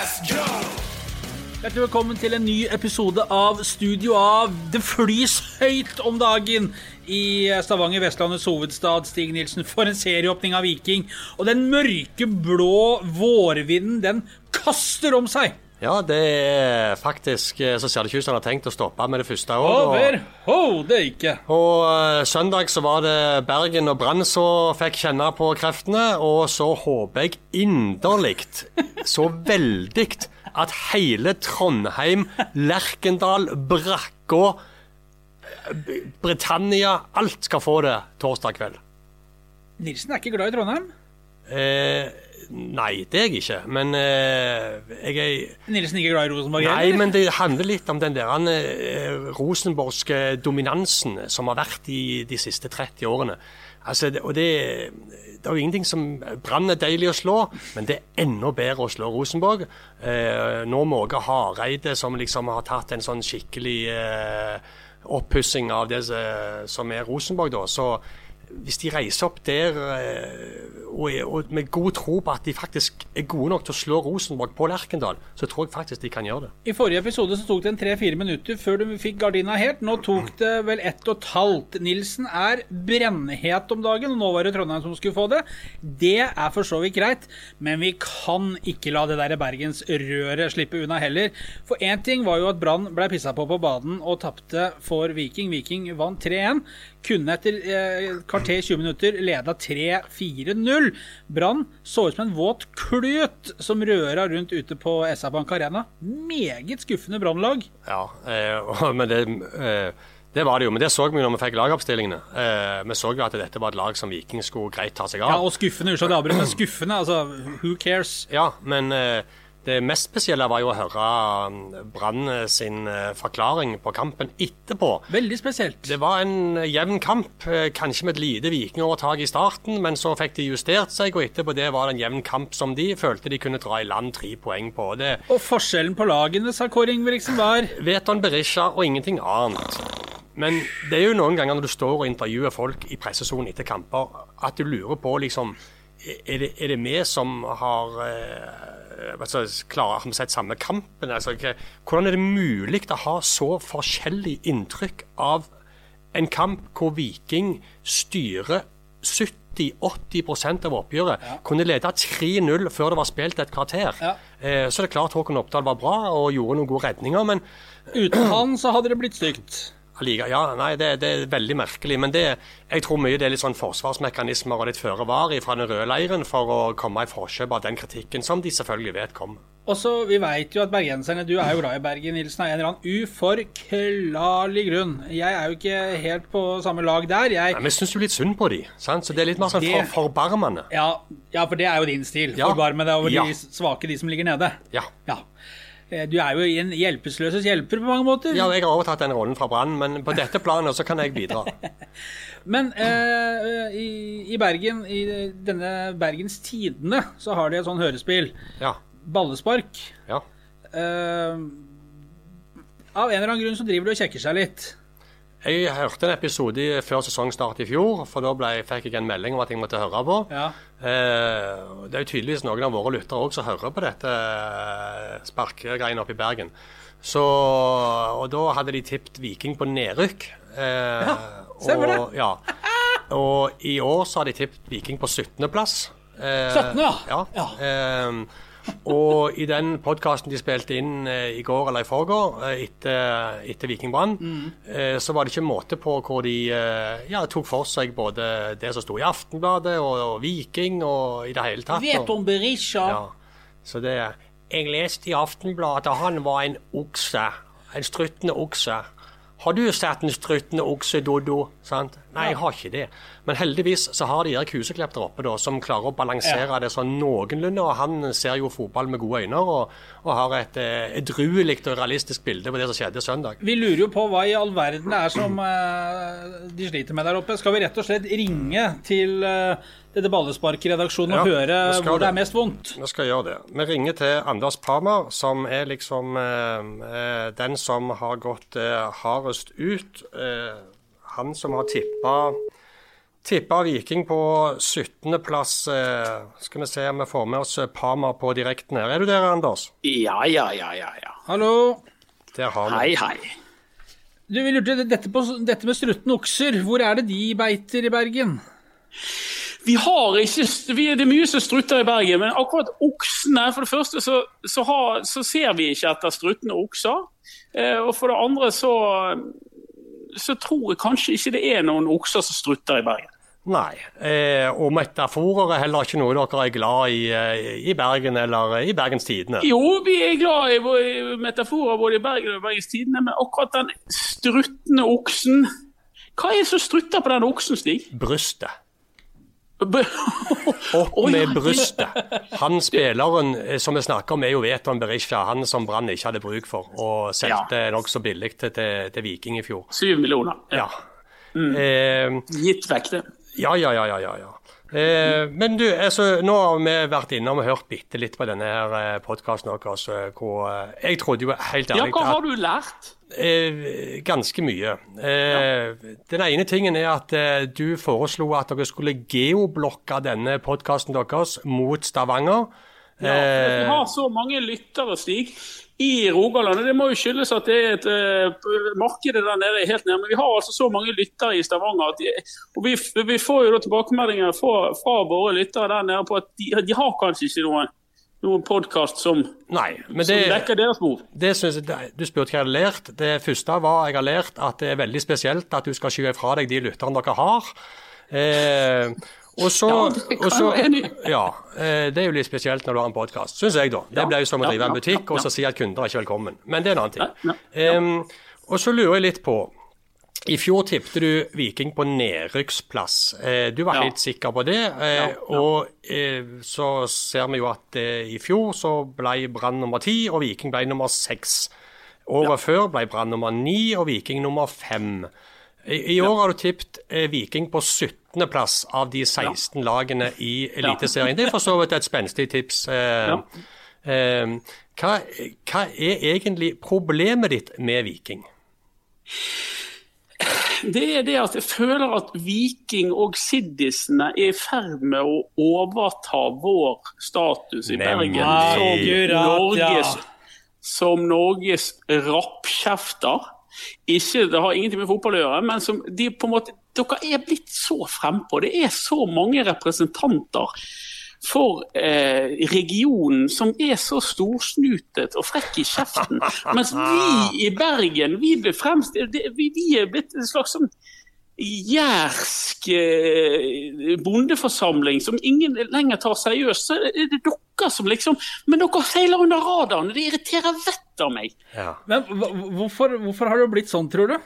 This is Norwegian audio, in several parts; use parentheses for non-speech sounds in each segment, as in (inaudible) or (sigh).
Hjertelig velkommen til en ny episode av Studio av Det flys høyt om dagen i Stavanger, Vestlandets hovedstad. Stig Nilsen for en serieåpning av Viking. Og den mørke blå vårvinden, den kaster om seg. Ja, det er faktisk eh, så ser det ikke ut som han har tenkt å stoppe med det første året. Overhodet ikke. Og uh, søndag så var det Bergen og Brann som fikk kjenne på kreftene. Og så håper jeg inderlig, (laughs) så veldig, at hele Trondheim, Lerkendal, Brakka, eh, Britannia, alt skal få det torsdag kveld. Nilsen er ikke glad i Trondheim? Eh, Nei, det er jeg ikke. Men uh, jeg er Nilsen ikke glad i Rosenborg? Nei, eller? men det handler litt om den der uh, rosenborgske dominansen som har vært i de siste 30 årene. Altså, og det, det er jo ingenting som Brann er deilig å slå, men det er enda bedre å slå Rosenborg. Uh, nå Måge Hareide, som liksom har tatt en sånn skikkelig uh, oppussing av det som er Rosenborg, da. så hvis de reiser opp der og, er, og, med god tro på at de faktisk er gode nok til å slå Rosenborg på Lerkendal, så tror jeg faktisk de kan gjøre det. I forrige episode så tok det en tre-fire minutter før du fikk gardina helt. Nå tok det vel ett og et halvt. Nilsen er brennhet om dagen, og nå var det Trondheim som skulle få det. Det er for så vidt greit, men vi kan ikke la det der bergensrøret slippe unna heller. For én ting var jo at Brann ble pissa på på banen og tapte for Viking. Viking vant 3-1 kunne etter eh, kvarter 20 minutter leda 3-4-0. Brann så ut som en våt klut som røra rundt ute på SA Bank Arena. Meget skuffende Brannlag. Ja, eh, (laughs) men det eh, det var det jo, men det så vi når vi fikk lagoppstillingene. Eh, vi så jo at dette var et lag som Viking skulle greit ta seg av. Ja, og skuffende. Unnskyld, men skuffende. Altså, who cares? Ja, men eh, det mest spesielle var jo å høre um, Brann sin uh, forklaring på kampen etterpå. Veldig spesielt. Det var en jevn kamp, kanskje med et lite vikingovertak i starten, men så fikk de justert seg, og etterpå det var det en jevn kamp som de følte de kunne dra i land tre poeng på. Det, og forskjellen på lagene, sa Kåre Ingebrigtsen, var Veton Berisha og ingenting annet. Men det er jo noen ganger når du står og intervjuer folk i pressesonen etter kamper, at du lurer på liksom Er det, er det vi som har altså, klarer, har vi sett samme kampen? Altså, hvordan er det mulig å ha så forskjellig inntrykk av en kamp hvor Viking styrer 70-80 av oppgjøret. Ja. Kunne lede 3-0 før det var spilt et kvarter. Ja. Eh, så det er klart Håkon Oppdal var bra og gjorde noen gode redninger, men Uten han så hadde det blitt stygt. Ja, nei, det, det, er veldig merkelig. Men det, jeg tror mye det er litt sånn forsvarsmekanismer og litt føre var fra den røde leiren for å komme i forkjøp av den kritikken som de selvfølgelig vet kom. Og så, Vi vet jo at bergenserne, du er jo glad i Bergen, Nilsen, av en eller annen uforklarlig grunn. Jeg er jo ikke helt på samme lag der. Jeg... Nei, Vi syns jo litt synd på de, sant? så det er litt mer sånn det... for, forbarmende. Ja, ja, for det er jo din stil. Ja. Forbarmende over ja. de svake, de som ligger nede. Ja. ja. Eh, du er jo en hjelpeløses hjelper på mange måter. Ja, jeg har overtatt den rollen fra Brann, men på dette planet så kan jeg bidra. (laughs) men eh, i, i, Bergen, i denne Bergens Tidende, så har de et sånn hørespill. Ja. Ballespark. Ja. Eh, av en eller annen grunn så driver du og kjekker seg litt. Jeg hørte en episode før sesongstart i fjor, for da ble, fikk jeg en melding om at jeg måtte høre på. Ja. Eh, det er jo tydeligvis noen av våre lyttere òg som hører på dette eh, sparkegreiene oppe i Bergen. Så, og da hadde de tippet Viking på nedrykk. Eh, ja, stemmer det. Ja. (laughs) Og i år så har de tippet Viking på 17.-plass. Eh, 17., ja. ja. ja. Eh, og i den podkasten de spilte inn eh, i går eller i forgår, eh, etter, etter Vikingbrann, mm. eh, så var det ikke måte på hvor de ja, tok for seg både det som sto i Aftenbladet og, og, Viking og i det hele tatt. Vet om Berisha. Ja. Så det Jeg leste i Aftenbladet at han var en okse. En struttende okse. Har du sett en struttende okse, Dodo? Sant? Nei, jeg har ikke det. Men heldigvis så har de Erik Huseklepp der oppe da, som klarer å balansere ja. det sånn noenlunde. og Han ser jo fotball med gode øyne og, og har et eh, edruelig og realistisk bilde på det som skjedde søndag. Vi lurer jo på hva i all verden det er som uh, de sliter med der oppe. Skal vi rett og slett ringe til uh, dette ballesparkredaksjonen og høre hvor det. det er mest vondt? Vi skal gjøre det. Vi ringer til Anders Parmar, som er liksom eh, den som har gått eh, hardest ut. Eh, han som har tippa tippa Viking på 17.-plass. Eh, skal vi se om vi får med oss pama på direkten her. Er du der, Anders? Ja, ja, ja, ja. ja. Hallo. Der har vi Hei, hei. Du, vi lurte dette, på, dette med strutten okser. Hvor er det de beiter i Bergen? Vi har ikke, vi, Det er mye som strutter i Bergen, men akkurat oksene For det første så, så, har, så ser vi ikke etter struttende okser. Eh, og for det andre så, så tror jeg kanskje ikke det er noen okser som strutter i Bergen. Nei. Eh, og metaforer er heller ikke noe dere er glad i eh, i Bergen eller i Bergens Tidende? Jo, vi er glad i, i metaforer både i Bergen og Bergens Tidende, men akkurat den struttende oksen Hva er det som strutter på den oksen, Stig? Brystet. Opp med brystet. Han spilleren eh, som vi snakker om, er jo Veton Berisha. Han som Brann ikke hadde bruk for, og solgte nokså billig til, til, til Viking i fjor. Syv millioner. Ja. Eh, Gitt vekk, det. ja, ja, ja, ja, ja, ja. Eh, men du, altså, nå har vi vært innom og hørt bitte litt på denne her podkasten deres. eh, hvor eh, Jeg trodde jo helt ærlig Ja, hva har du lært? Eh, ganske mye. Eh, Den ene tingen er at eh, du foreslo at dere skulle geoblokke denne podkasten deres mot Stavanger. Ja, for vi Eh, har så mange lyttere, Stig, i Rogaland. og Det må jo skyldes at det er et uh, markedet der nede er helt nede. Men vi har altså så mange lyttere i Stavanger. At de, og vi, vi får jo da tilbakemeldinger fra, fra våre lyttere der nede på at de, de har kanskje ikke noen, noen podkast som, nei, men som det, dekker deres behov. det synes jeg, Du spurte hva jeg hadde lært. Det første var jeg har lært at det er veldig spesielt at du skal skyve fra deg de lytterne dere har. Eh, og så, Ja, det og så. (laughs) Ja, eh, det er jo litt spesielt når du har en podkast, syns jeg, da. Det ble blir jo som å drive en butikk og så si at kunder er ikke velkommen. Men det er en annen ting. Ja, og så lurer jeg litt på i fjor tippte du Viking på nedrykksplass. Eh, du var Ja. helt sikker på det. Eh, Ja, ja. Og så ser vi jo at i fjor så ble Brann nummer ti, og Viking ble nummer seks. Året før ble Brann nummer ni og Viking nummer fem. I, år har du tippet Viking på 17.-plass av de 16 lagene i Eliteserien. Det er for så vidt et spenstig tips. Eh, eh, hva, hva er egentlig problemet ditt med Viking? Det er det at jeg føler at Viking og Siddisene er i ferd med å overta vår status i Bergen som Norges, ja. som Norges rappkjefter. Ikke, det har ingenting med fotball å gjøre, men som de på en måte, dere er blitt så frempå. Det er så mange representanter for eh, regionen som er så storsnutet og frekk i kjeften. (laughs) Mens vi i Bergen vi fremst, det- vi, vi er blitt en slags sånn jærsk eh, bondeforsamling som ingen lenger tar seriøst. Så er det dere som liksom Men dere feiler under radaren. Det irriterer vettet av meg. Ja. Men hvorfor, hvorfor har det blitt sånn, tror du?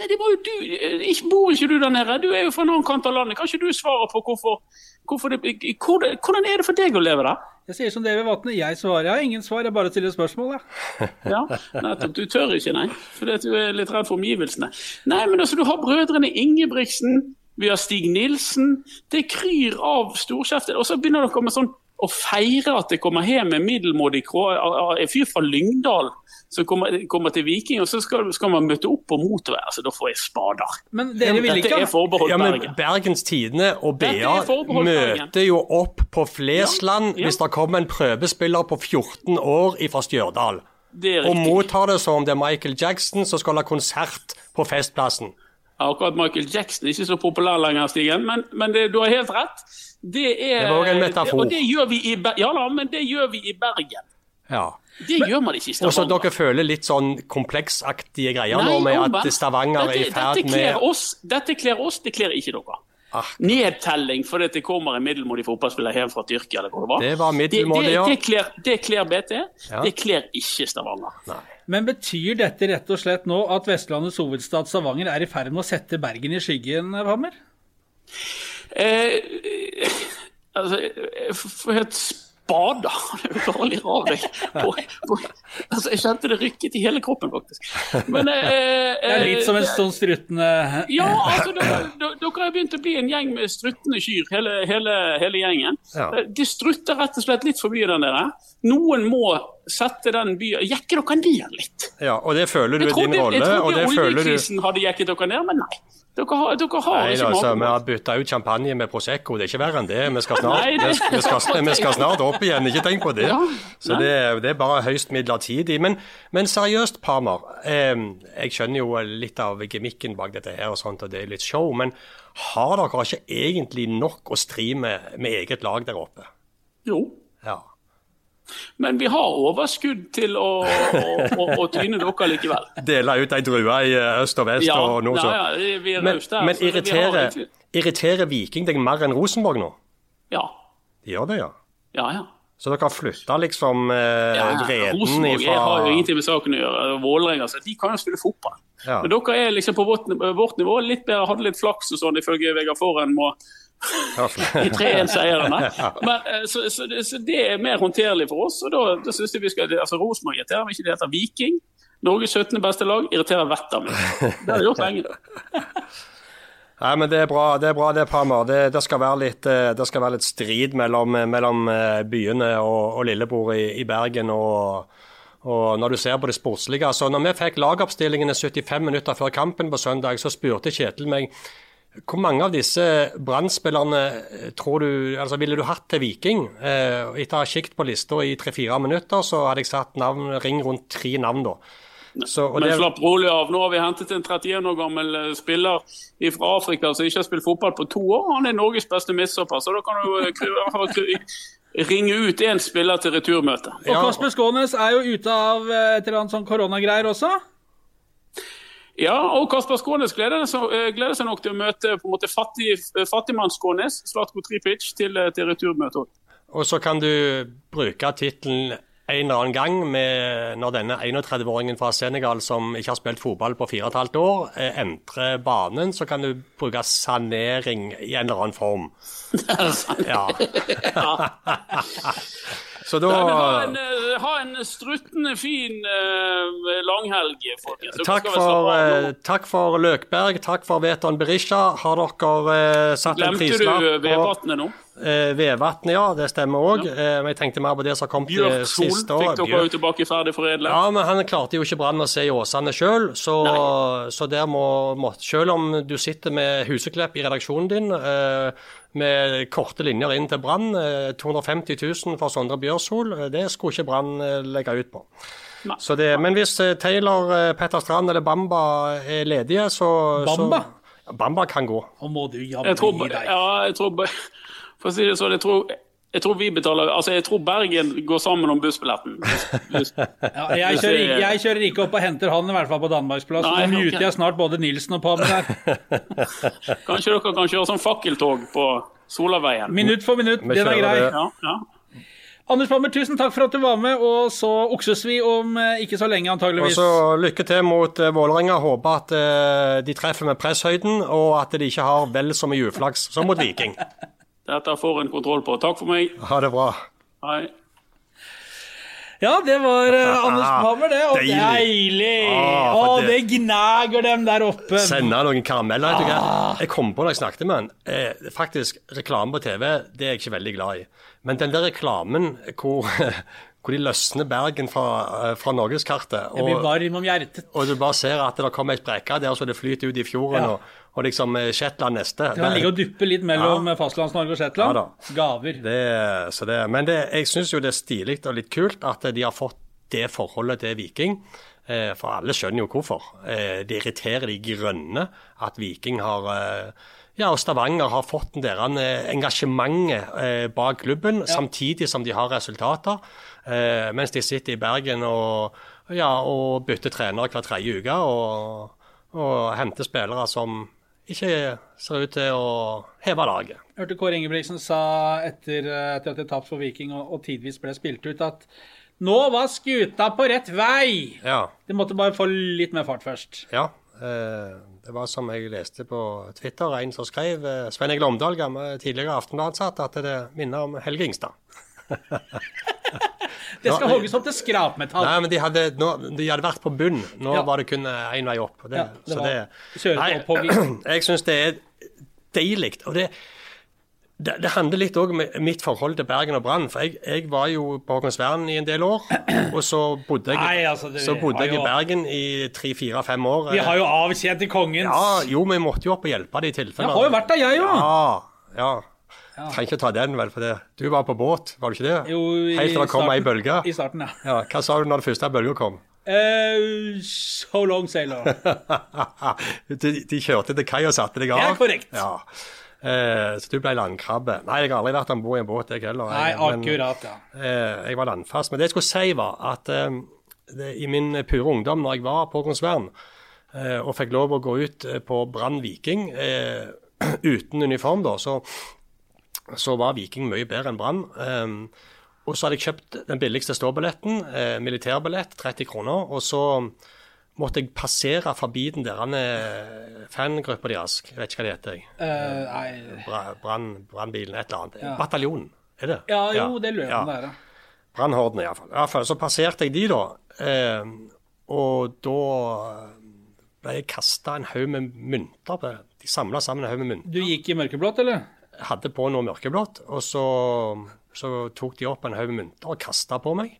Nei, det var jo du, eh, ikke, Bor ikke du der nede? Du er jo fra en annen kant av landet. Kan ikke du svare på hvorfor, hvorfor det, hvordan, hvordan er det for deg å leve der? Jeg sier som David Vatne, jeg svarer. Jeg har ingen svar, jeg bare stiller spørsmål. Jeg. Ja, nettopp. Du tør ikke, nei. Fordi du er litt redd for omgivelsene. Nei, men altså, du har brødrene Ingebrigtsen, vi har Stig Nilsen. Det kryr av storkjefter. Og så begynner dere med sånn å feire at det kommer hjem en middelmådig en fyr fra Lyngdal som kommer, kommer til Viking, og så skal, skal man møte opp på motorvei. Altså, da får jeg spader. Men dere Dette ikke er forbeholdt Ja, men Bergen. Bergens Tidende og BA er møter jo opp på Flesland Ja, ja. hvis det kommer en prøvespiller på 14 år fra Stjørdal. Og mottar det som om det er Michael Jackson som skal ha konsert på Festplassen. Akkurat Michael Jackson er ikke så populær lenger, Stigen, men, men det, du har helt rett. Det, er, Det var også en metafor. Og det gjør vi i, ja, da, men det gjør vi i Bergen. Ja. Det gjør man ikke i Og så dere føler litt sånn kompleksaktige greier nå Nei, med omvendt. at Stavanger er i ferd dette med oss, Dette kler oss, det kler ikke dere. Ah. Nedtelling fordi det kommer en middelmådig fotballspiller hjem fra Tyrkia. eller hvor det var. Det var middelmådig, ja. det kler BT, Ja. det kler ikke Stavanger. Nei. Men betyr dette rett og slett nå at Vestlandets hovedstad Stavanger er i ferd med å sette Bergen i skyggen, Hammer? Eh, eh, altså, jeg får helt spader. Det er jo dårlig av deg. Altså, jeg kjente det rykket i hele kroppen, faktisk. Men eh, (laughs) Det er litt som en sånn struttende Ja, altså, dere, har begynt å bli en gjeng med struttende kyr, hele, hele, hele gjengen. Ja. De strutter rett og slett litt forbi den der. Noen må sette den byen Jekke dere ned litt. Ja, og det føler du er din rolle. jeg trodde oljekrisen du hadde jekket dere ned, men nei. Dere har, dere har Nei, ikke altså. Vi har bytta ut champagne med Prosecco, det er ikke verre enn det. Vi skal (laughs) snart, Nei, det- vi skal, vi skal, snart opp igjen, ikke tenk på det. Ja, Så det, det er bare høyst midlertidig. Men, men seriøst, Parmer. Eh, jeg skjønner jo litt av gemikken bak dette her, og sånt, og det er litt show. Men har dere ikke egentlig nok å stri med med eget lag der oppe? Jo. Men vi har overskudd til å, å, å, å tyne dere likevel. (laughs) Dele ut ei drue i eh, øst og vest Ja, og nord. så. ja, ja, vi er Men, der. men irriterer, vi irriterer, Viking deg mer enn Rosenborg nå? Ja. De gjør det, ja. Ja, ja. Så dere har flytta liksom eh, ja vreden Rosenborg jeg har jo ingenting med saken å gjøre. Vålerenga, de kan jo spille fotball. Ja. Men dere er liksom på vårt, vårt nivå litt bedre, hadde litt flaks og sånn, ifølge Vegard Forhen må (laughs) i 3-1-seierne. (laughs) Eh, så, så, det- så det er mer håndterlig for oss. og da, da synes jeg vi skal, altså Rosenborg irriterer meg ikke, det heter Viking. Norges 17. beste lag irriterer vettet av meg. (laughs) Det har de gjort lenge. Nei, men det er bra, det er bra det, Palmer. Det, det, skal være litt, eh, det skal være litt strid mellom, mellom eh, byene og, og lillebror i, i Bergen. og, og når du ser på det sportslige altså Når vi fikk lagoppstillingene 75 minutter før kampen på søndag, så spurte Kjetil meg hvor mange av disse Brann-spillerne eh, tror du, altså ville du hatt til Viking? Eh, etter å ha kikket på lista i tre-fire minutter, så hadde jeg satt navn, ring rundt tre navn. da. Så, Men det, slapp rolig av. Nå har vi hentet en 31 år gammel eh, spiller fra Afrika som ikke har spilt fotball på to år. Han er Norges beste midtstopper, så da kan du eh, ringe ut én spiller til returmøte. Og Ja. Kasper Skånes er jo ute av eh, et eller annet sånn koronagreier også. Ja, og Kasper Skånes gleder seg, eh, gleder seg nok til å møte på en måte fattig, fattigmann Skånes, Slatko Tripic, til, eh, til returmøte òg. Og så kan du bruke tittelen en eller annen gang med, når denne 31-åringen fra Senegal som ikke har spilt fotball på fire og et halvt år, eh, entrer banen, så kan du bruke sanering i en eller annen form. (laughs) Ja. (laughs) Så da Nei, ha, en, eh, ha en struttende fin uh, langhelg, folkens. Takk for, eh, takk for Løkberg, takk for Veton Berisha. Har dere uh, satt en Glemte du prislapp på Vevatnet nå? Vevatnet? Ja, det stemmer òg. Ja. jeg tenkte mer på det som kom til Bjørk Sol siste år. fikk dere jo tilbake ferdig foredlet. Ja, men han klarte jo ikke Brann å se i Åsane sjøl, så, så der må, må Selv om du sitter med Huseklepp i redaksjonen din, eh, med korte linjer inn til Brann, eh, 250 000 for Sondre Bjørshol, eh, det skulle ikke Brann eh, legge ut på. Så det, men hvis eh, Taylor, eh, Petter Strand eller Bamba er ledige, så Bamba? Så, Bamba kan gå. Må du Jeg tror, ja, jeg tror (laughs) For å si det sånn, jeg tror, jeg tror vi betaler Altså, jeg tror Bergen går sammen om bussbilletten. (laughs) Ja, jeg, kjører, jeg kjører ikke opp og henter han i hvert fall på Danmarksplass. Nå muter jeg snart både Nilsen og Palmer her. (laughs) Kanskje dere kan kjøre sånn fakkeltog på Solaveien? Minutt for minutt, det den er grei. Ja, ja. Anders Pammer, tusen takk for at du var med, og så okses vi om eh, ikke så lenge, antageligvis. Og så lykke til mot uh, Vålerenga. Håper at eh, de treffer med presshøyden, og at de ikke har vel så mye uflaks som mot Viking. (laughs) Dette får en kontroll på. Takk for meg. Ha det bra. Hei. Ja, det var uh, (laughs) Anders Palmer, det. Og Deilig. deilig! Ah, Å, det det- gnager dem der oppe. Sende noen karameller. vet du Ah. hva. Jeg kom på da jeg snakket med han. Eh, faktisk, reklame på TV det er jeg ikke veldig glad i. Men den der reklamen hvor, (laughs) hvor de løsner Bergen fra, eh, fra norgeskartet, Jeg blir og, varm om hjertet. og du bare ser at det kommer ei sprekke der så det flyter ut i fjorden, Ja. og, og liksom eh, Shetland neste. Det ligger ligge og dupper litt mellom Ja. Fastlands-Norge og Ja Shetland. Ja, Gaver. Det, så det, men det, jeg syns jo det er stilig og litt kult at de har fått det forholdet til Viking. Eh, for alle skjønner jo hvorfor. Eh, det irriterer de grønne at Viking har eh, ja, og Stavanger har fått en eh, engasjementet eh, bak klubben, samtidig som de har resultater. Eh, mens de sitter i Bergen og, ja, og bytter trenere hver tredje uke og, og henter spillere som ikke ser ut til å heve laget. Jeg hørte Kåre Ingebrigtsen sa etter, etter at det tapte for Viking og, og tidvis ble spilt ut, at nå var skuta på rett vei! Ja. Det måtte bare få litt mer fart først. Ja, eh, det var som jeg leste på Twitter, en som skrev, eh, Svein Egil Omdal, tidligere Aftenbladet-ansatt, at det minner om Helge Ingstad. (laughs) Det skal Nå- hogges opp til skrapmetall. Nei, men de hadde, nå, de hadde vært på bunn. Nå Ja. var det kun én vei opp. Det, Ja, det så var det, Nei, (clears throat) jeg syns det er deilig. Og det, Det, det handler litt òg om mitt forhold til Bergen og Brann. For jeg, jeg, var jo på Haakonsvern i en del år. (clears throat) Og så bodde jeg, Nei, altså, det, så bodde jeg jo, i Bergen i tre-fire-fem år. Vi har jo avtjent i kongens Ja, jo, vi måtte jo opp og hjelpe de i tilfelle. Jeg har jo vært der, jeg òg. Ja, ja. Ja. Trenger ikke ta den, vel, for det. Du var på båt, var du ikke det? Jo, Helt til det kom ei bølge. I starten, ja. ja. Hva sa du når den første bølga kom? Uh, so long, sailor. (laughs) de, de, kjørte til kai og satte deg av? Er korrekt. Ja. Eh, så du ble landkrabbe. Nei, jeg har aldri vært om bord i en båt, jeg heller. Nei, akkurat, ja. Eh, jeg var landfast. Men det jeg skulle si, var at eh, det, i min pure ungdom, når jeg var på Håkonsvern eh, og fikk lov å gå ut eh, på Brann Viking eh, (clears throat) uten uniform, da, så, så, var Viking mye bedre enn Brann. og så hadde jeg kjøpt den billigste ståbilletten, militærbillett, 30 kroner. og så måtte jeg passere forbi den der eh, fangruppa deres. Jeg vet ikke hva det heter. Uh, Brannbilen, et eller annet. Ja. Bataljonen, er det? Ja, jo, ja. det lurer jeg på. Ja. Brannhordene, iallfall. iallfall. Så passerte jeg de, da. Eh, og da ble jeg kasta en haug med mynter. på De samla sammen en haug med mynter. Du gikk i mørkeblått, eller? Hadde på noe mørkeblått. Og så, så tok de opp en haug mynter og kasta på meg.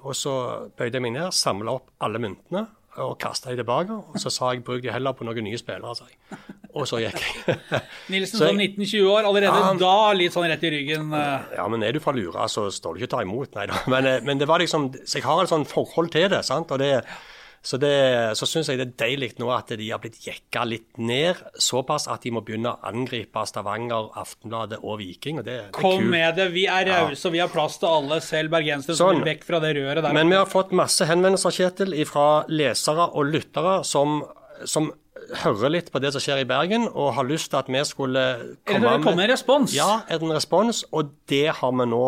Og så bøyde jeg meg ned, samla opp alle myntene og kasta de tilbake. Og så sa jeg bruk de heller på noen nye spillere, sa jeg. Og så gikk jeg. (laughs) Nilsen som 19-20 år, allerede ja, da litt sånn rett i ryggen. Uh. Ja, men er du fra Lura, så står du ikke å ta imot, nei da. (laughs) Men, men, det var liksom Så jeg har et sånt forhold til det, sant. Og det så, det, så syns jeg det er deilig nå at de har blitt jekka litt ned, såpass at de må begynne å angripe Stavanger, Aftenbladet og Viking. og det, det Kom med det, vi er rause ja. vi har plass til alle, selv bergensere som sånn. vil vekk fra det røret der. Men vi har fått masse henvendelser, Kjetil, fra lesere og lyttere som, som hører litt på det som skjer i Bergen, og har lyst til at vi skulle komme med komme en respons? Ja, en respons, og det har vi nå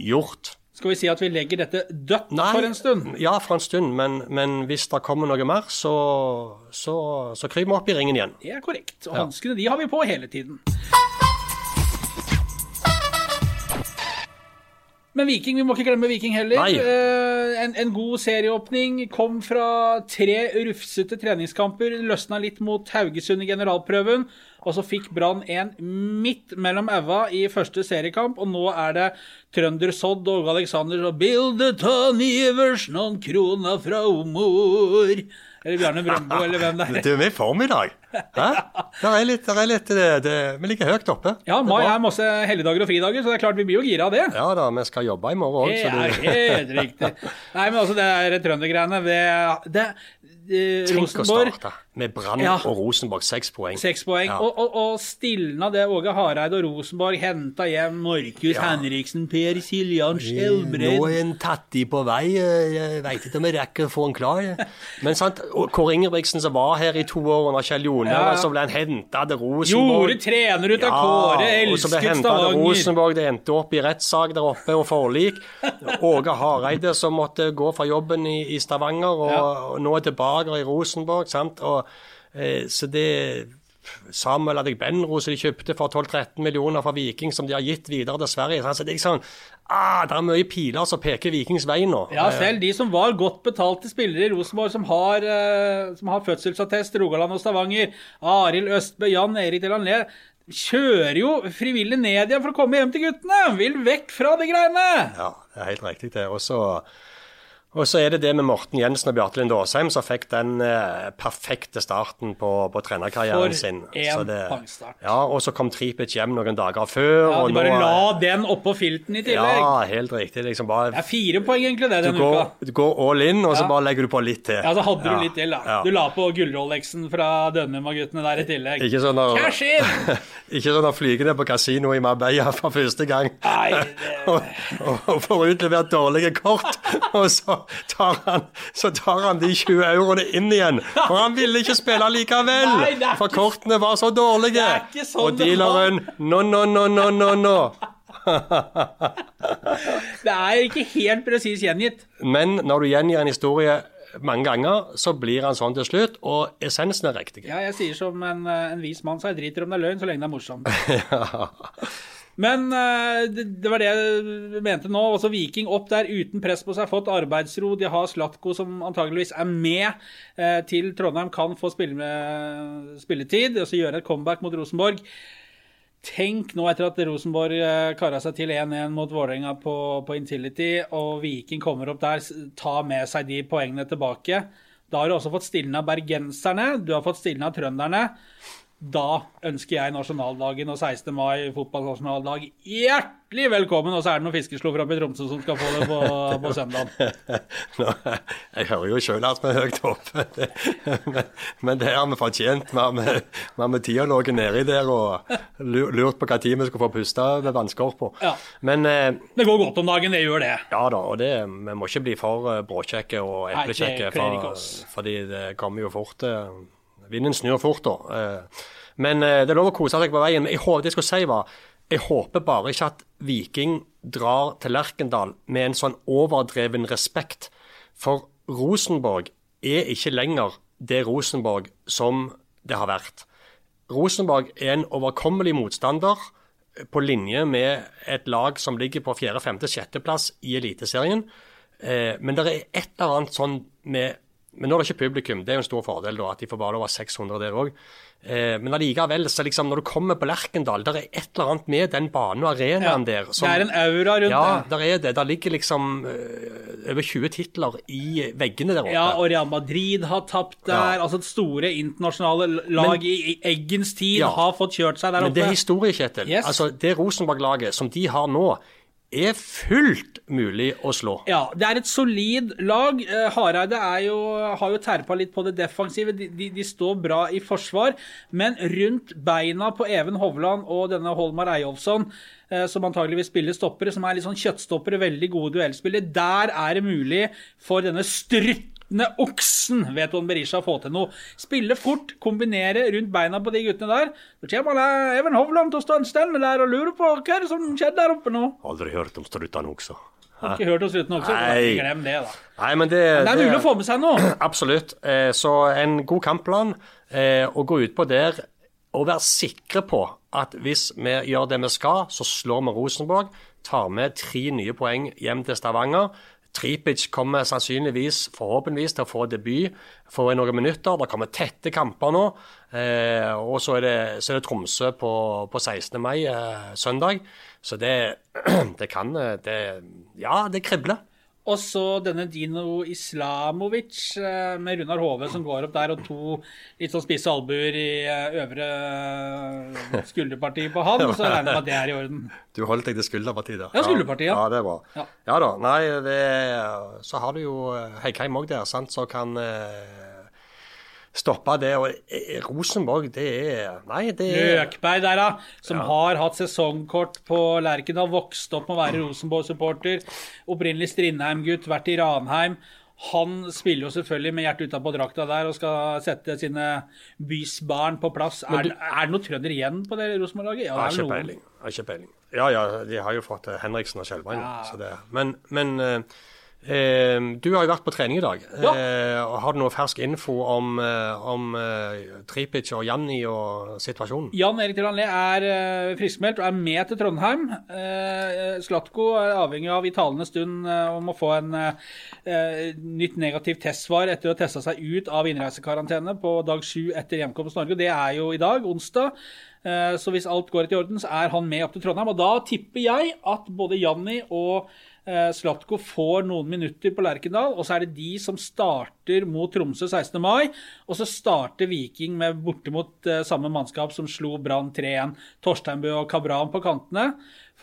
gjort. Skal vi si at vi legger dette dødt Nei, for en stund? Ja, for en stund. Men, men hvis det kommer noe mer, så, så, så kryper vi opp i ringen igjen. Det er korrekt. Og ja. hanskene de har vi på hele tiden. Men Viking, vi må ikke glemme Viking heller. Eh, en, en, god serieåpning. Kom fra tre rufsete treningskamper. Løsna litt mot Haugesund i generalprøven. Og så fikk Brann en midt mellom aua i første seriekamp, og nå er det Trønder Sodd og Åge Aleksander og Bildet av Ivers, noen kroner fra mor. Eller Bjarne Brøndbo, eller hvem det er. Du er med i form i dag. Hæ? Der er litt, der er litt det, det, Vi ligger høyt oppe. Ja, mai er masse helligdager og fridager, så det er klart vi blir jo gira av det. Ja da, vi skal jobbe i morgen òg. Det er helt riktig. Nei, men altså, det er trøndergreiene. Det, det, Tenk å starte med Brann ja. og Rosenborg, seks poeng. Seks poeng. Ja. Og, og, og stilna det Åge Hareide og Rosenborg henta hjem Markus ja. Henriksen, Per Siljan Skjelbreid Nå er en i på vei. Jeg veit ikke om jeg rekker å få han klar. Men sant, Kåre Ingebrigtsen som var her i to år under Kjell Jone, ja. så ble han henta til Rosenborg. Gjorde trener ut av Kåre, elsket Stavanger. Rosenborg, det endte opp i rettssak der oppe og forlik. Åge Hareide som måtte gå fra jobben i, i Stavanger og, og nå er tilbake i Rosenborg. sant, og Eh, så det Samuel Adegbenro som de kjøpte for 12-13 millioner fra Viking, som de har gitt videre til Sverige. Så det er sånn, ah, det er mye piler som peker Vikings vei nå. Ja, selv de som var godt betalte spillere i Rosenborg, som har, eh, som har fødselsattest, Rogaland og Stavanger, Arild Østbø, Jan Erik Delanlé, kjører jo frivillig ned igjen for å komme hjem til guttene! Vil vekk fra de greiene! Ja, det er helt riktig, det. Og så og så er det det med Morten Jensen og Bjarte Linde Aasheim som fikk den eh, perfekte starten på, på trenerkarrieren sin. For en pangstart. Ja, og så kom Tripic hjem noen dager før. Ja, De bare nå, la den oppå filten i tillegg. Ja, helt riktig. Liksom bare, det er fire poeng egentlig det denne går, uka. Du går all in, og så bare legger du på litt til. Ja, så hadde du litt til, da. Ja. Du la på gullrolexen fra Dønnum-guttene der i tillegg. Ikke sånn å, Cash in! (laughs) ikke sånn å flyge ned på kasino i Marbella for første gang Nei, (laughs) det... og, og, og får utlevert dårlige kort, (laughs) og så tar han så tar han de 20 euroene inn igjen. For han ville ikke spille likevel. Nei, for kortene var så dårlige. Sånn og dealeren no, no, no, no, no, no. det er ikke helt presis gjengitt. Men når du gjengir en historie mange ganger, så blir han sånn til slutt, og essensen er riktig. Ja, jeg sier som en, eh, en vis mann, så jeg driter om det er løgn, så lenge det er morsomt. (laughs) ja. Men uh, det, var det jeg mente nå. Også Viking opp der uten press på seg, fått arbeidsro. De har Slatko som antageligvis er med uh, til Trondheim, kan få spilletid. Og så gjøre et comeback mot Rosenborg. Tenk nå etter at Rosenborg eh, kara seg til 1-1 mot Vålerenga på, på Intility, og Viking kommer opp der, tar med seg de poengene tilbake. Da har du også fått stilna bergenserne, du har fått stilna trønderne. Da ønsker jeg nasjonaldagen og 16. mai fotballnasjonaldag hjertelig velkommen. Og så er det noen fiskeslo fra Tromsø som skal få det på, på søndag. (laughs) Jeg hører jo sjøl at vi er høyt oppe, (laughs) men, men det har vi fortjent. Vi har med, med tida ligget nedi der og lurt på når vi skulle få puste med vannskorpa. Ja. Men eh, Det går godt om dagen, det gjør det. ja da, og det, vi må ikke bli for eh, bråkjekke og eplekjekke, for, fordi det kommer jo fort eh, Vinden snur fort, da. Eh, Men eh, det er lov å kose seg på veien. Men det jeg skulle si var, jeg håper bare ikke at Viking drar til Lerkendal med en sånn overdreven respekt. For Rosenborg er ikke lenger det Rosenborg som det har vært. Rosenborg er en overkommelig motstander på linje med et lag som ligger på fjerde, femte, sjetteplass i Eliteserien. Eh, men det er et eller annet sånn med Men nå er det ikke publikum, det er jo en stor fordel da, at de får bare over 600 der òg. Eh, men allikevel, så liksom når du kommer på Lerkendal, der er et eller annet med den banen og arenaen der det er en aura rundt Ja, det. der er det. Der ligger liksom eh, over 20 titler i veggene der oppe. Ja, og Real Madrid har tapt der. Ja. Altså Store internasjonale lag i i Eggens tid Ja. har fått kjørt seg der oppe. Men det er historie, Kjetil. Yes. Altså, det Rosenborg-laget som de har nå, er fullt mulig å slå. Ja, det er et solid lag. Eh, Hareide jo, har jo terpa litt på det defensive. De, de, de står bra i forsvar. Men rundt beina på Even Hovland og denne Holmar Eyolfsson, eh, som antageligvis spiller stoppere, som er litt sånn kjøttstoppere, veldig gode duellspillere, der er det mulig for denne struttende oksen, vet Don Berisha, å få til noe. Spille fort, kombinere rundt beina på de guttene der. Så kommer Even Hovland til å stå en med der og lure på hva er det som skjedde der oppe nå. Aldri hørt om struttene også. Har ikke hørt oss uten også. Nei. Glem det, da. Nei, men det, Det er mulig å få med seg noe. (clears throat) Absolutt. Eh, Så en god kampplan. eh, Å gå ut på der og være sikre på at hvis vi gjør det vi skal, så slår vi Rosenborg. Tar med tre nye poeng hjem til Stavanger. Tripic kommer sannsynligvis, forhåpentligvis, til å få debut for noen minutter. Det kommer tette kamper nå. Eh, og så er, det, så er det Tromsø på, på 16. mai, eh, søndag. Så det, (clears throat) det kan eh, det, Ja, det kribler. Og så denne Dino Islamovic eh, med Runar Hove som går opp der, og to litt sånn spisse albuer i eh, øvre skulderpartiet skulderparti på han. (laughs) Så regner jeg med at det er i orden. Du holdt deg til skulderpartiet der. Ja, skulderpartiet, ja. ja. det er bra. Ja. Ja, da. Nei, det, så har du jo eh, Heikheim òg der, sant, som kan eh, stoppe det. Og eh, Rosenborg, det er Nei, det er Løkberg der, da, som har hatt sesongkort på Lerkendal, vokst opp med å være Rosenborg-supporter. Opprinnelig Strindheim-gutt, vært i Ranheim. Han spiller jo selvfølgelig med hjertet utapå drakta der og skal sette sine bysbarn på plass. Er, det- er det noe trønder igjen på det Rosenborg-laget? Ja, det er ikke peiling. Har ikke peiling. Ja, ja, de har jo fått eh, Henriksen og Skjelbein. Ja. Men, men eh, du har jo vært på trening i dag. Ja. Eh, og har du noe fersk info om, eh, om eh, Tripic og Janni og situasjonen? Jan Erik Tranlé er uh, friskmeldt og er med til Trondheim. Slatko er avhengig av i talende stund eh, om å få en eh, eh, nytt negativt testsvar etter å ha testa seg ut av innreisekarantene på dag sju etter hjemkomst Norge. Det er jo i dag, onsdag. Eh, så hvis alt går etter orden, så er han med opp til Trondheim. Og da tipper jeg at både Janni og eh, Slatko får noen minutter på Lerkendal, og så er det de som starter mot Tromsø 16. mai. Og så starter Viking med bortimot eh, samme mannskap som slo Brann 3-1. Torsteinbø og Kabran på kantene.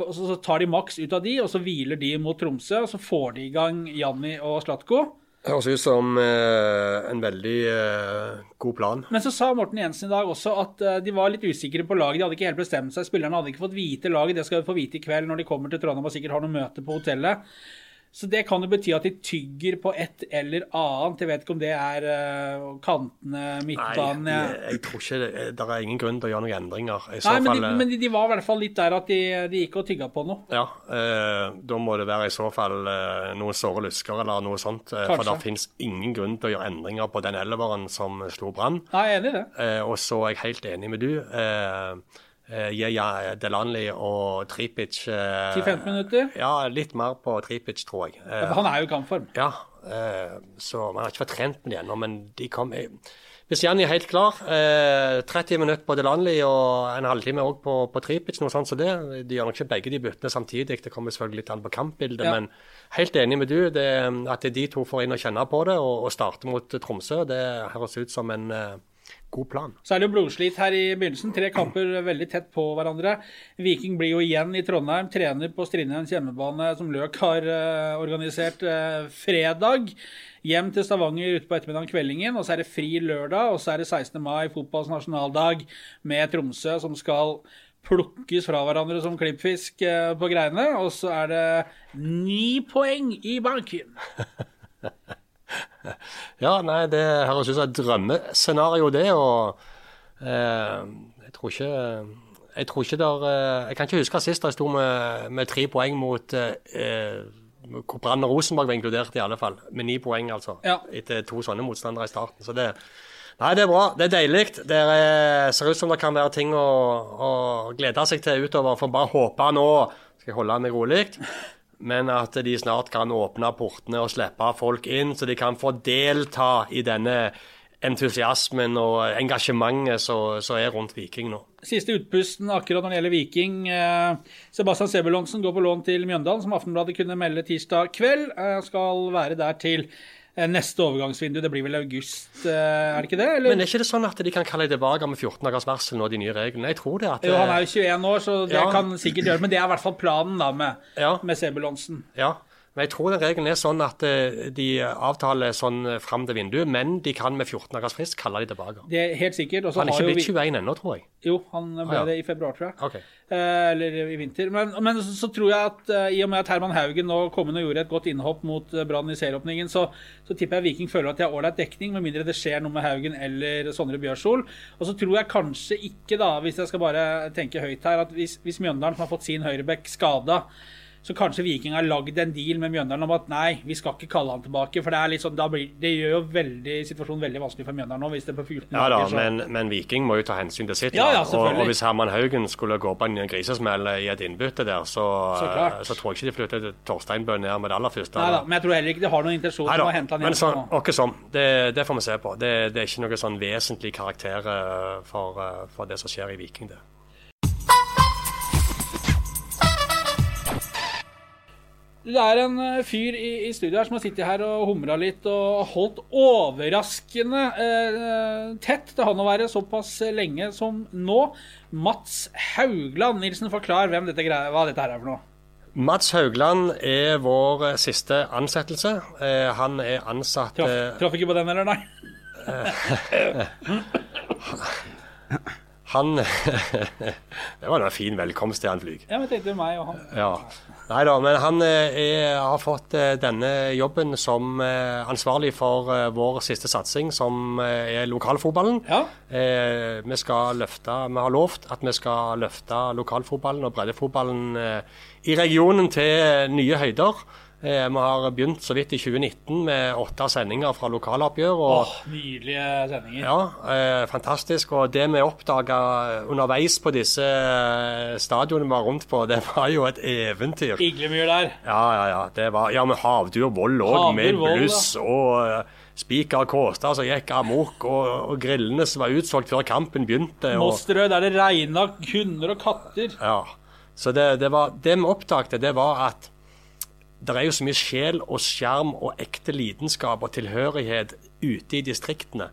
Og så tar de maks ut av de, og så hviler de mot Tromsø. Og så får de i gang Janni og Slatko. Høres ut som eh, en veldig eh, god plan. Men så sa Morten Jensen i dag også at eh, de var litt usikre på laget. De hadde ikke helt bestemt seg. Spillerne hadde ikke fått vite laget. Det skal vi få vite i kveld når de kommer til Trondheim og sikkert har noe møte på hotellet. Så det kan jo bety at de tygger på et eller annet. Jeg vet ikke om det er eh, kantene, midtbanen Nei, jeg, jeg tror ikke det, det er ingen grunn til å gjøre noen endringer. I så Nei, men, fall, de, eh, men de, de var i hvert fall litt der at de, de gikk og tygga på noe. Ja, eh, da må det være i så fall eh, noen såre lusker eller noe sånt. Eh, for det finnes ingen grunn til å gjøre endringer på den elveren som slo Brann. Nei, jeg er enig i det. Eh, og så er jeg helt enig med du. Eh, eh, Gi ja, Delanli og Tripic eh, 10-15 minutter. Ja, litt mer på Tripic, tror jeg. Eh, han er jo i kampform. ja, eh, så Man har ikke fått trent med dem ennå, men de kom, eh, hvis Janni er helt klar, eh, 30 minutter på Delanley og en halvtime òg på, på Tripic, noe sånt som det. De gjør nok ikke begge de byttene samtidig, det kommer selvfølgelig litt an på kampbildet. Ja. Men helt enig med du, det, at de to får inn og kjenne på det og, og starte mot Tromsø, det høres ut som en eh, god plan. Så er det jo blodslit her i begynnelsen. Tre kamper veldig tett på hverandre. Viking blir jo igjen i Trondheim, trener på Strindheims hjemmebane, som Løk har uh, organisert uh, fredag. Hjem til Stavanger ute på ettermiddagen kveldingen, og så er det fri lørdag. Og så er det 16. mai, fotballs nasjonaldag, med Tromsø som skal plukkes fra hverandre som klippfisk uh, på greiene. Og så er det ni poeng i banken. (laughs) (laughs) Ja, nei, det høres ut som et drømmescenario, det. Og eh, jeg tror ikke jeg tror ikke der, eh, jeg kan ikke huske sist jeg sto med, med tre poeng mot eh, hvor Brann og Rosenborg var inkludert, i alle fall. Med ni poeng, altså. Ja. Etter to sånne motstandere i starten. Så det, nei, det er bra. Det er deilig. Det er, ser ut som det kan være ting å, å glede seg til utover. For bare håpe nå skal jeg holde meg rolig. Men at de snart kan åpne portene og slippe folk inn, så de kan få delta i denne entusiasmen og engasjementet som er rundt Viking nå. Siste utpusten akkurat når det gjelder Viking. Eh, Sebastian Sebulonsen går på lån til Mjøndalen, som Aftenbladet kunne melde tirsdag kveld. Eh, skal være der til neste overgangsvindu. Det blir vel august, eh, er det ikke det? Eller? Men er ikke det sånn at de kan kalle det tilbake med 14 dagers varsel nå, de nye reglene? Jeg tror det. at... jo, han er jo 21 år, så det Ja. kan sikkert gjøre Men det er i hvert fall planen da med, Ja. med Sebulonsen. Ja, men jeg tror den regelen er sånn at eh, de avtaler sånn eh, fram til vinduet, men de kan med 14 dagers frist kalle de tilbake. Det er helt sikkert. Han er ikke blitt 21 ennå, tror jeg. jo, han ble Ah, ja. det i februar, tror jeg. Okay. Eh, eller i vinter. Men, men så, tror jeg at eh, i og med at Herman Haugen nå kom inn og gjorde et godt innhopp mot Brann i serieåpningen, så, så tipper jeg Viking føler at de har ålreit dekning, med mindre det skjer noe med Haugen eller Sondre Bjørsol. Og så tror jeg kanskje ikke, da, hvis jeg skal bare tenke høyt her, at hvis, hvis Mjøndalen, som har fått sin høyrebekk skada, så kanskje Viking har lagd en deal med Mjøndalen om at nei, vi skal ikke kalle han tilbake. For det er sånn, da blir, det gjør jo veldig, situasjonen veldig vanskelig for Mjøndalen nå. hvis det er på 14 Ja da, så- men, men Viking må jo ta hensyn til sitt. Ja, ja, og, og hvis Herman Haugen skulle gå på en grisesmell i et innbytte der, så, Så så tror jeg ikke de flytter Torsteinbø ned med det aller første. Nei da, men jeg tror heller ikke de har noen intensjon om å hente han hjem. Men nå. åkke sånn, det, det får vi se på. Det, det er ikke noe sånn vesentlig karakter eh, for, eh, for det som skjer i Viking. det. Det er en eh, fyr i, i studio her som har sittet her og humra litt og holdt overraskende eh, tett til han å være såpass lenge som nå. Mats Haugland. Nilsen, forklar hvem dette hva dette her er for noe. Mats Haugland er vår eh, siste ansettelse. Eh, han er ansatt Traff, eh, traff ikke på den, eller? Nei. (laughs) (laughs) (laughs) Han (laughs) Det var en fin velkomst til han flyg. Ja, men tenkte meg og han. Ja. Nei da, men han eh, er, har fått eh, denne jobben som eh, ansvarlig for vår siste satsing, som er lokalfotballen. Ja. Eh, vi skal løfte, vi har lovt at vi skal løfte lokalfotballen og breddefotballen i regionen til nye høyder. Eh, vi har begynt så vidt i 2019 med åtte sendinger fra lokaloppgjør. og Åh, nydelige sendinger. ja, eh, fantastisk. Og det vi oppdaga underveis på disse eh, stadionene vi var rundt på, (laughs) det var jo et eventyr. Iglemyr der. Ja, ja, ja. Det var, ja, med havdur Vold òg, med bluss og Spiker Kåstad som gikk amok, og, og grillene som var utsolgt før kampen begynte. Og, Mosterød der det regna hunder og katter. ja. Så det, det, var, det vi oppdaget, det var at det er jo så mye sjel og skjerm og ekte lidenskap og tilhørighet ute i distriktene.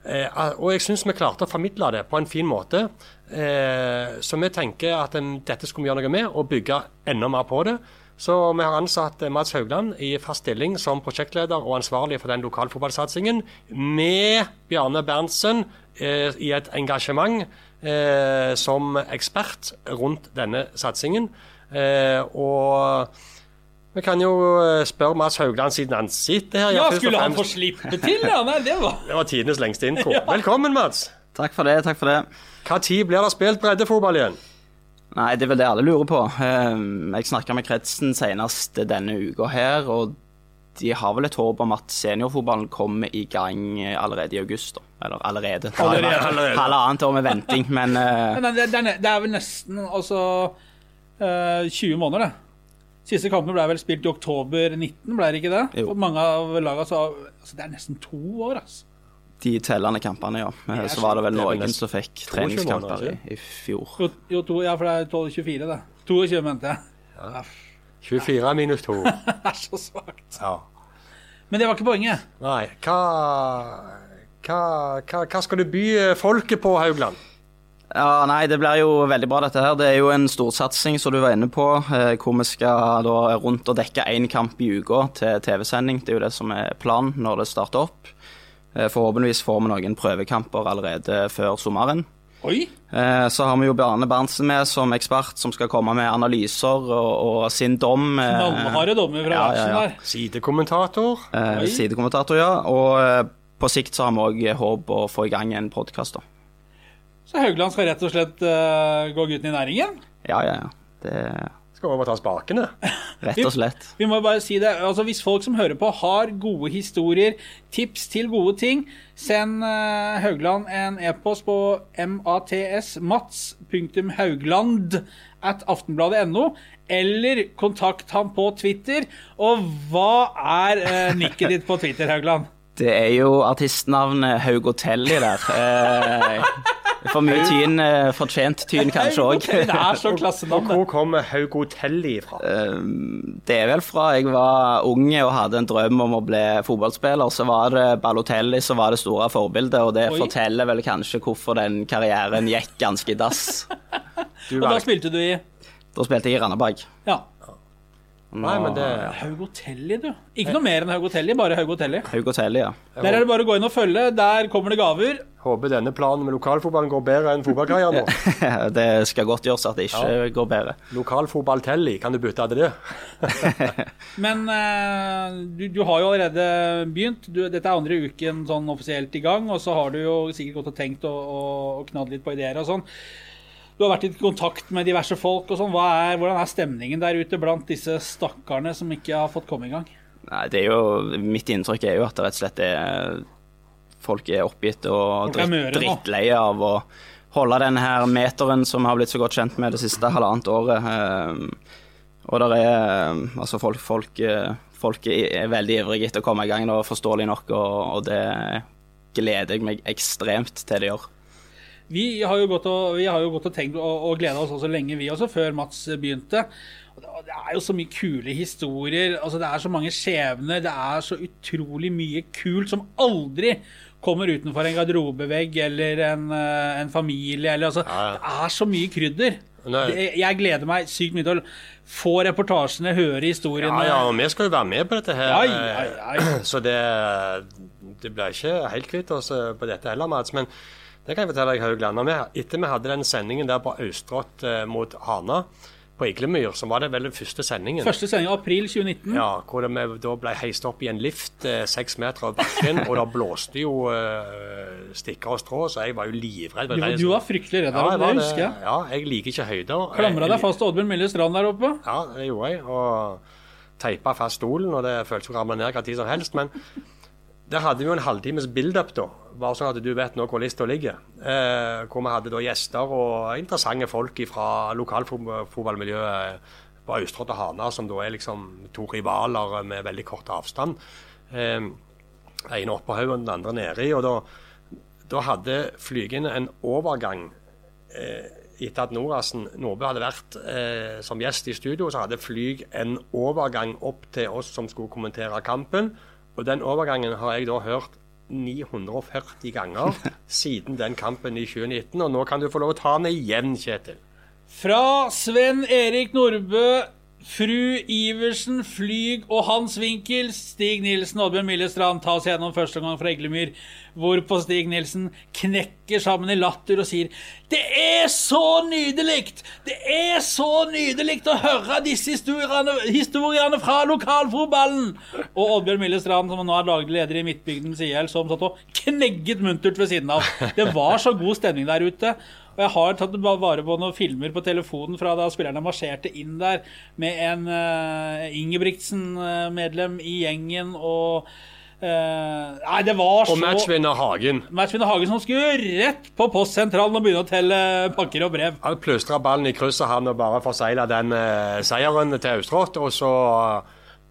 Eh, og jeg syns vi klarte å formidle det på en fin måte. Eh, så vi tenker at en, dette skulle vi gjøre noe med, og bygge enda mer på det. Så vi har ansatt eh, Mads Haugland i fast stilling som prosjektleder og ansvarlig for den lokalfotballsatsingen, med Bjarne Berntsen eh, i et engasjement eh, som ekspert rundt denne satsingen. Eh, og vi kan jo eh, spørre Mads Haugland siden han sitter her. Ja, skulle han få slippe til? Ja, nei, det var Det var tidenes lengste intro. (laughs) Velkommen, Mads. Takk for det. takk for det. Tid blir det spilt breddefotball igjen? Nei, Det er vel det alle lurer på. Ehm, Jeg snakka med kretsen senest denne uka her, og de har vel et håp om at seniorfotballen kommer i gang allerede i august. da. Eller allerede. Allerede. Halvannet år med venting, men eh, (laughs) Men det, det, er, er vel nesten altså eh, 20 måneder, det. Siste kampen ble vel spilt i oktober 19, ble det ikke det? Jo. Og mange av lagene sa altså, Det er nesten to år, altså. De tellende kampene, ja. Så var det vel noen som fikk treningskamper i, i fjor. Jo, jo, to, ja, for det er 12-24, det. 22, mente jeg. 24 minus 2. (laughs) Det er så svakt. Ja. Men det var ikke poenget. Nei, hva, hva, hva, hva skal du by folket på, Haugland? Ja, nei, det blir jo veldig bra dette her. Det er jo en storsatsing, som du var inne på, eh, hvor vi skal da rundt og dekke én kamp i uka til TV-sending. Det er jo det som er planen når det starter opp. Eh, Forhåpentligvis får vi noen prøvekamper allerede før sommeren. Oi! Eh, Så har vi jo Bjarne Berntsen med som ekspert, som skal komme med analyser og, og sin dom. Knallharde dommer fra ja, ja, ja. der. Sidekommentator. eh, Oi. Sidekommentator, ja. Og på sikt så har vi òg håp å få i gang en podkast, da. Så Haugland skal rett og slett uh, gå gutten i næringen? Ja, ja, ja. Det Skal vi bare ta spakene. (laughs) rett og slett. Vi må bare si det, altså Hvis folk som hører på har gode historier, tips til gode ting, send uh, Haugland en e-post på matsmats.haugland at aftenbladet.no, eller kontakt ham på Twitter. Og hva er uh, nikket ditt på Twitter, Haugland? Det er jo artistnavnet Haugotelli der. Eh, for mye tyn, eh, fortjent tyn kanskje òg. Det er så klassenavn, hvor kommer Haug Haugotelli fra? Det er vel fra jeg var unge og hadde en drøm om å bli fotballspiller, så var det Balotelli som var det store forbildet, og det Oi. forteller vel kanskje hvorfor den karrieren gikk ganske i dass. (laughs) Og da spilte du i Da spilte jeg i Randaberg. Ja. Nei, men det Haugotelli, du. Ikke noe mer enn Haugotelli, bare Haugotelli. Haugotelli, ja. Der er det bare å gå inn og følge. Der kommer det gaver. Håper denne planen med lokalfotballen går bedre enn fotballkarrieren nå. (laughs) Det skal godt gjøres at det ikke går bedre. Lokalfotball-Telli, kan du bytte til det? (laughs) Men eh, du, du har jo allerede begynt. Du, dette er andre uken sånn offisielt i gang, og så har du jo sikkert gått og tenkt og, og, og knadd litt på ideer og sånn. Du har vært i kontakt med diverse folk og sånn. Hvordan er stemningen der ute blant disse stakkarene som ikke har fått komme i gang? Nei, det er jo, mitt inntrykk er jo at det rett og slett er Folk er oppgitt og dritt, drittleie av å holde den her meteren som har blitt så godt kjent med det siste halvannet året. Eh, Og der er Altså, folk, folk, folk er veldig ivrige etter å komme i gang, da, forståelig nok, og, og det gleder jeg meg ekstremt til de gjør. Vi har jo gått og, vi har jo gått og tenkt og, og gleda oss også lenge, vi også, før Mats begynte. Det, er jo så mye kule historier. altså Det er så mange skjebner. Det er så utrolig mye kult som aldri kommer utenfor en garderobevegg eller en, eh, en familie. Eller, altså, Ja, ja. Det er så mye krydder. Det, jeg gleder meg sykt mye til å få reportasjene, høre historiene. Ja, ja, og vi skal jo være med på dette her. Ai, ai, ai. (clears throat) Så det, det blir ikke helt kvitt oss eh, på dette heller, Mats. Men det kan jeg fortelle deg, Haugland. Vi, etter vi hadde den sendingen der på Austrått eh, mot Hana, på Iglemyr, så var det vel den første sendingen. Første sending april 2019. Ja, hvor det, vi da ble heist opp i en lift eh, seks meter over bakken, og det blåste jo eh, stikker og strå, så jeg var jo livredd. Du, du var fryktelig redd ja, det. husker jeg. Ja, jeg liker ikke høyder. Klamra deg fast til Oddbjørn Mille Strand der oppe. ja, det gjorde jeg. Og teipa fast stolen, og det føltes som å ramle ned hva tid som helst. Men der hadde vi jo en halvtimes build-up, da. Bare sånn at du vet nå hvor lista ligger. Eh, hvor vi hadde da gjester og interessante folk fra lokalfotballmiljøet på Austrått og Hana, som da er liksom to rivaler med veldig kort avstand. Eh, ene oppå haugen, den andre nedi. Og da, da hadde flygende en overgang etter at Norasen Nordbø hadde vært eh, som gjest i studio, så hadde Flyg en overgang opp til oss som skulle kommentere kampen. Og den overgangen har jeg da hørt 940 ganger (laughs) siden den kampen i 2019. Og nå kan du få lov å ta den igjen, Kjetil. Fra Sven Erik Nordbø, fru Iversen, Flyg og Hans Winkel, Stig Nilsen, og Oddbjørn Millestrand, ta oss gjennom første gang fra Eglemyr, hvorpå Stig Nilsen knekker sammen i latter og sier Det er så nydelig! Det er så nydelig å høre disse historiene, historiene fra lokalfotballen! Og Oddbjørn Millestrand, som nå er daglig leder i Midtbygdens IL, som satt og knegget muntert ved siden av. Det var så god stemning der ute. Og jeg har tatt vare på noen filmer på telefonen fra da spillerne marsjerte inn der med en uh, Ingebrigtsen-medlem i gjengen og Uh, Nei, det var så Og matchvinner Hagen. Matchvinner Hagen som skulle rett på postsentralen og begynne å telle pakker og brev. Han pløstra ballen i krysset han og bare forsegla den uh, seieren til Austrått. Og så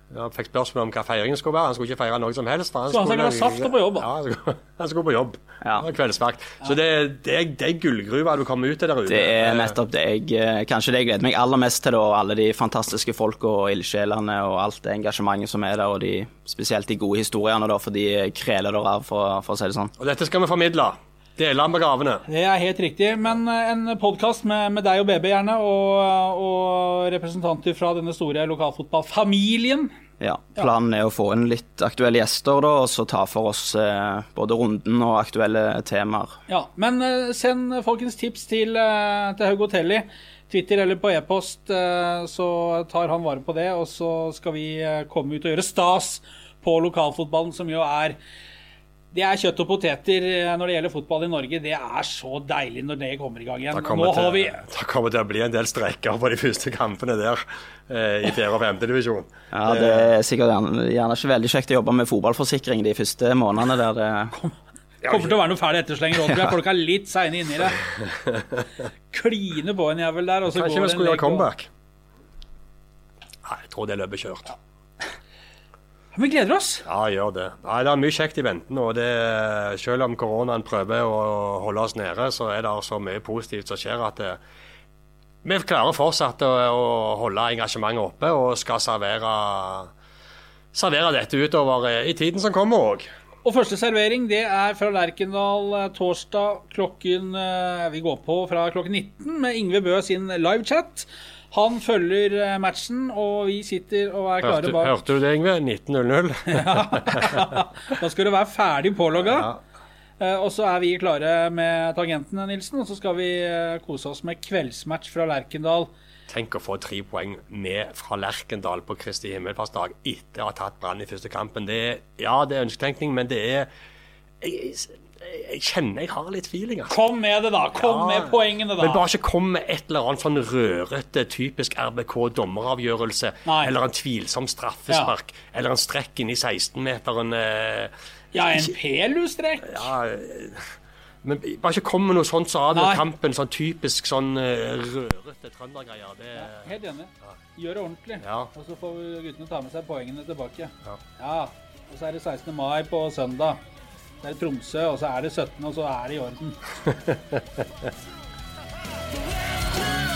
Jeg fikk spørsmål om hva feiringen skulle være. Han skulle ikke feire noe som helst. for Han Så han skulle, ha saft og på jobb. Ja, han skulle, (laughs) han skulle på jobb. Ja. Kveldsvakt. Så det, det, er, det er gullgruva du kommer ut til der ute. Det er nettopp det jeg eh, Kanskje det jeg gleder meg aller mest til, da. Alle de fantastiske folka og ildsjelene og alt det engasjementet som er der, og de, spesielt de gode historiene, da, for de kreler der av, for, for å si det sånn. Og dette skal vi formidle. Dele med gavene. Det er helt riktig. Men eh, en podkast med, med, deg og BB, gjerne, og, og representanter fra denne store lokalfotballfamilien. Ja. Planen er å få inn litt aktuelle gjester, da, og så ta for oss eh, både runden og aktuelle temaer. Ja, Men eh, send folkens tips til, eh, til Haug Hotelli. Twitter eller på e-post, eh, så tar han vare på det. Og så skal vi eh, komme ut og gjøre stas på lokalfotballen, som jo er det er kjøtt og poteter eh, når det gjelder fotball i Norge. Det er så deilig når det kommer i gang igjen. Da kommer, Nå har vi det kommer til å bli en del strekker på de første kampene der eh, i 4. og 5. divisjon. Ja, det er sikkert gjerne, ikke veldig kjekt å jobbe med fotballforsikring de første månedene der (laughs) det kommer til å være noe fæl etterslenger òg, tror jeg. Folk er litt seine inni det. (laughs) Kline på en jævel der, og så Kanskje går det en skulle gjøre legg og- comeback? Nei, jeg tror det løpet er kjørt. Vi gleder oss. Ja, gjør det. Nei, Det er mye kjekt i vente nå. Det, selv om koronaen prøver å holde oss nede, så er det så mye positivt som skjer at det, vi klarer fortsatt å, å holde engasjementet oppe og skal servere, servere dette utover i tiden som kommer òg. Og første servering det er fra Lerkendal eh, torsdag klokken eh, Vi går på fra klokken 19 med Ingve Bø sin livechat. Han følger eh, matchen, og vi sitter og er klare Hørte, bak. hørte du det, Yngve? 19.00. (laughs) Da skal du være ferdig pålogga. Ja. Eh, Og så er vi klare med tangentene, Nilsen. Og så skal vi eh, kose oss med kveldsmatch fra Lerkendal. Tenk å få tre poeng med fra Lerkendal på Kristi himmelfartsdag etter å ha tatt Brann i første kampen. Det er, ja, det er ønsketenkning, men det er jeg, jeg, kjenner jeg har litt feeling. Altså. Kom med det, da! Kom Ja, med poengene, da! Men bare ikke kom med et eller annet sånn rørete, typisk RBK-dommeravgjørelse. Eller en tvilsom straffespark. Eller en strekk inn i 16-meteren. Eh, Ja, en pelustrekk. ja, eh, men bare ikke kom med noe sånt som avgjør Nei. kampen. Sånn typisk sånn eh, rørete trøndergreier. Det, Helt enig. Gjør det ordentlig. Ja. Og så får guttene ta med seg poengene tilbake. Ja. Og så er det 16. mai på søndag. Det er Tromsø, og så er det 17, og så er det i orden. (laughs)